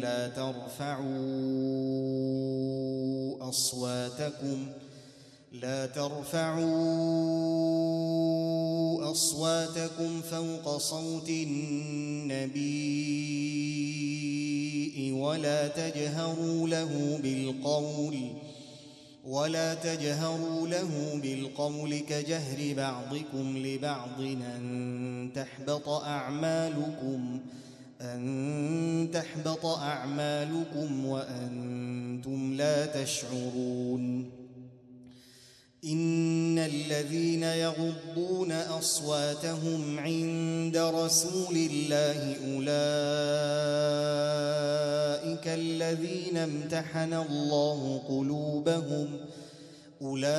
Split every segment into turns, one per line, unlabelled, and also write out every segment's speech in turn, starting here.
لا ترفعوا أصواتكم لا ترفعوا أصواتكم فوق صوت النبي ولا تجهروا له بالقول ولا تجهروا له بالقول كجهر بعضكم لبعض أن تحبط أعمالكم ۖ أن تحبط أعمالكم وأنتم لا تشعرون إن الذين يغضون أصواتهم عند رسول الله أولئك الذين امتحن الله قلوبهم أولئك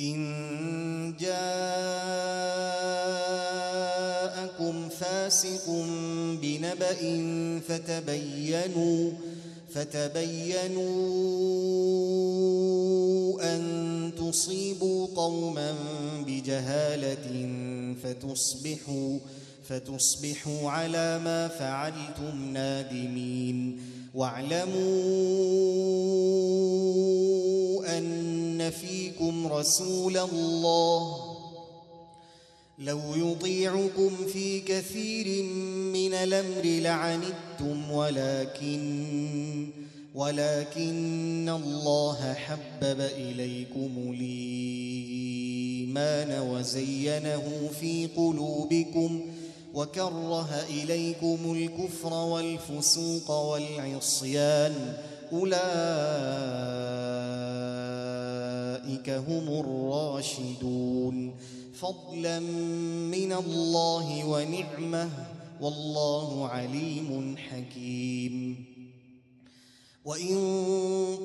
إن جاءكم فاسق بنبأ فتبينوا فتبينوا أن تصيبوا قوما بجهالة فتصبحوا فتصبحوا على ما فعلتم نادمين واعلموا أن فيكم رسول الله لو يطيعكم في كثير من الأمر لعنتم ولكن ولكن الله حبب إليكم الإيمان وزينه في قلوبكم وكره إليكم الكفر والفسوق والعصيان أولئك أولئك هم الراشدون فضلا من الله ونعمه والله عليم حكيم وإن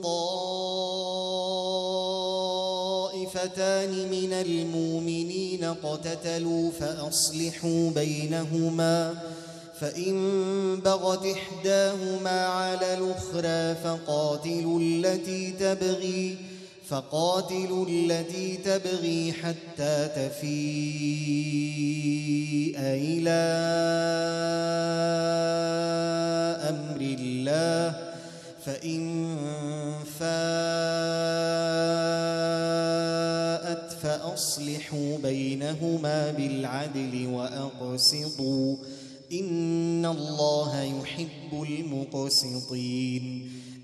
طائفتان من المؤمنين اقتتلوا فأصلحوا بينهما فإن بغت إحداهما على الأخرى فقاتلوا التي تبغي فقاتلوا التي تبغي حتى تفيء إلى أمر الله فإن فاءت فأصلحوا بينهما بالعدل وأقسطوا إن الله يحب المقسطين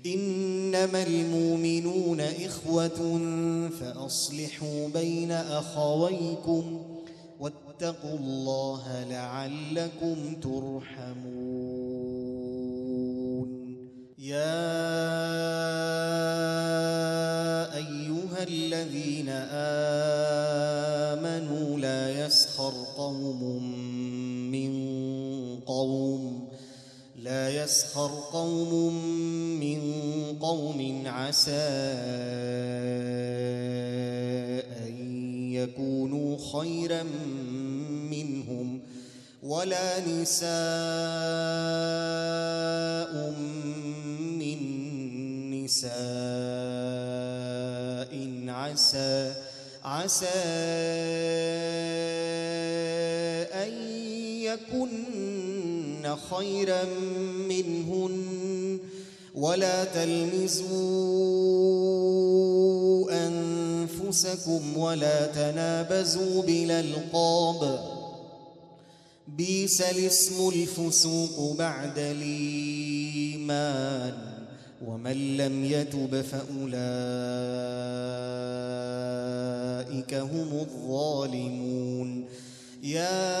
إنما المؤمنون إخوة فأصلحوا بين أخويكم واتقوا الله لعلكم ترحمون يا مِنْ عسى أن يكونوا خيرا منهم ولا نساء من نساء عسى عسى أن يكن خيرا منهن ولا تلمزوا أنفسكم ولا تنابزوا بلا القاب بيس الاسم الفسوق بعد الإيمان ومن لم يتب فأولئك هم الظالمون يا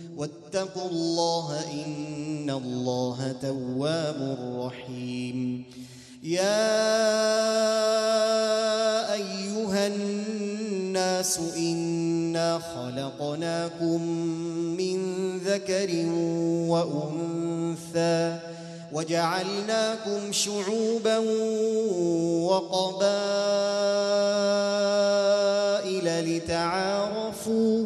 واتقوا الله إن الله تواب رحيم يا أيها الناس إنا خلقناكم من ذكر وأنثى وجعلناكم شعوبا وقبائل لتعارفوا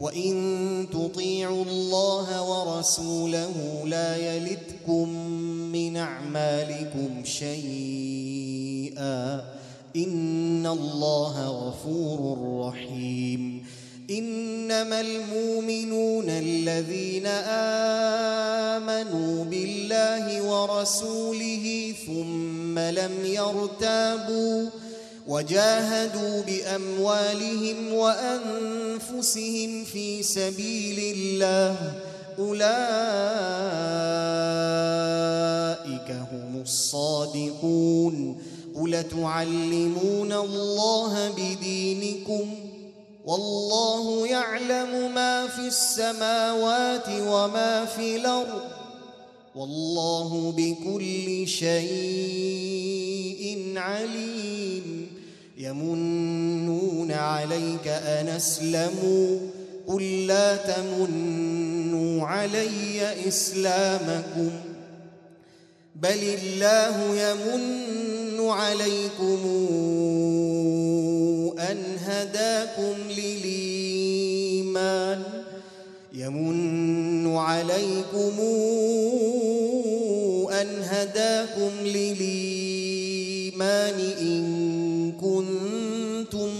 وإن تطيعوا الله ورسوله لا يلدكم من أعمالكم شيئا إن الله غفور رحيم إنما المؤمنون الذين آمنوا بالله ورسوله ثم لم يرتابوا ۖ وجاهدوا باموالهم وانفسهم في سبيل الله اولئك هم الصادقون قل تعلمون الله بدينكم والله يعلم ما في السماوات وما في الارض والله بكل شيء عليم يمنون عليك أن أسلموا قل لا تمنوا علي إسلامكم بل الله يمن عليكم أن هداكم للإيمان يمن عليكم أن هداكم للإيمان